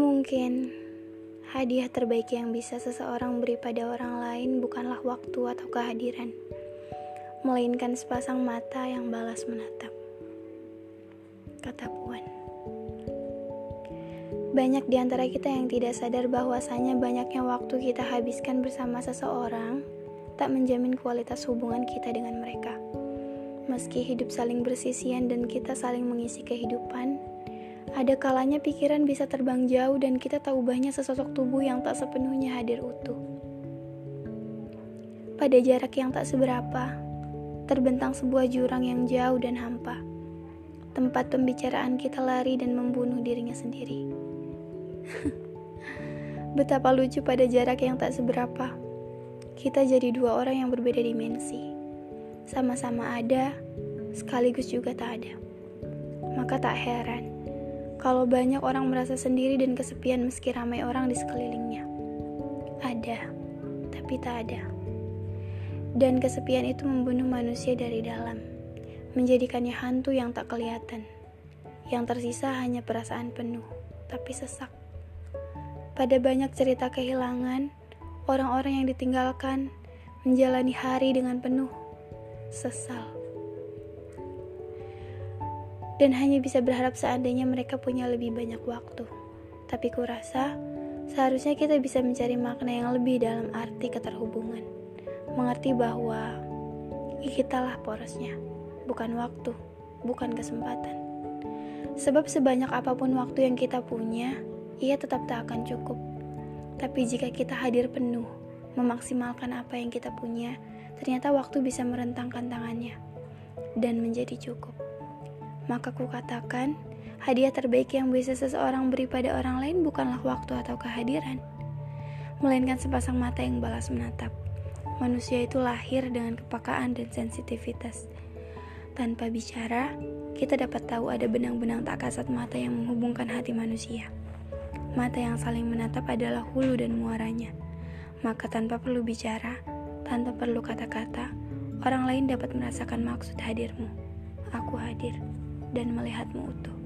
Mungkin hadiah terbaik yang bisa seseorang beri pada orang lain bukanlah waktu atau kehadiran, melainkan sepasang mata yang balas menatap. Kata Puan. Banyak di antara kita yang tidak sadar bahwasanya banyaknya waktu kita habiskan bersama seseorang tak menjamin kualitas hubungan kita dengan mereka. Meski hidup saling bersisian dan kita saling mengisi kehidupan, ada kalanya pikiran bisa terbang jauh dan kita tahu banyak sesosok tubuh yang tak sepenuhnya hadir utuh. Pada jarak yang tak seberapa, terbentang sebuah jurang yang jauh dan hampa. Tempat pembicaraan kita lari dan membunuh dirinya sendiri. Betapa lucu pada jarak yang tak seberapa. Kita jadi dua orang yang berbeda dimensi. Sama-sama ada, sekaligus juga tak ada. Maka tak heran kalau banyak orang merasa sendiri dan kesepian meski ramai orang di sekelilingnya. Ada, tapi tak ada. Dan kesepian itu membunuh manusia dari dalam, menjadikannya hantu yang tak kelihatan. Yang tersisa hanya perasaan penuh, tapi sesak. Pada banyak cerita kehilangan, orang-orang yang ditinggalkan menjalani hari dengan penuh sesal dan hanya bisa berharap seandainya mereka punya lebih banyak waktu. Tapi kurasa, seharusnya kita bisa mencari makna yang lebih dalam arti keterhubungan. Mengerti bahwa kitalah porosnya, bukan waktu, bukan kesempatan. Sebab sebanyak apa pun waktu yang kita punya, ia tetap tak akan cukup. Tapi jika kita hadir penuh, memaksimalkan apa yang kita punya, ternyata waktu bisa merentangkan tangannya dan menjadi cukup. Maka kukatakan, hadiah terbaik yang bisa seseorang beri pada orang lain bukanlah waktu atau kehadiran, melainkan sepasang mata yang balas menatap. Manusia itu lahir dengan kepakaan dan sensitivitas. Tanpa bicara, kita dapat tahu ada benang-benang tak kasat mata yang menghubungkan hati manusia. Mata yang saling menatap adalah hulu dan muaranya. Maka tanpa perlu bicara, tanpa perlu kata-kata, orang lain dapat merasakan maksud hadirmu. Aku hadir dan melihatmu utuh.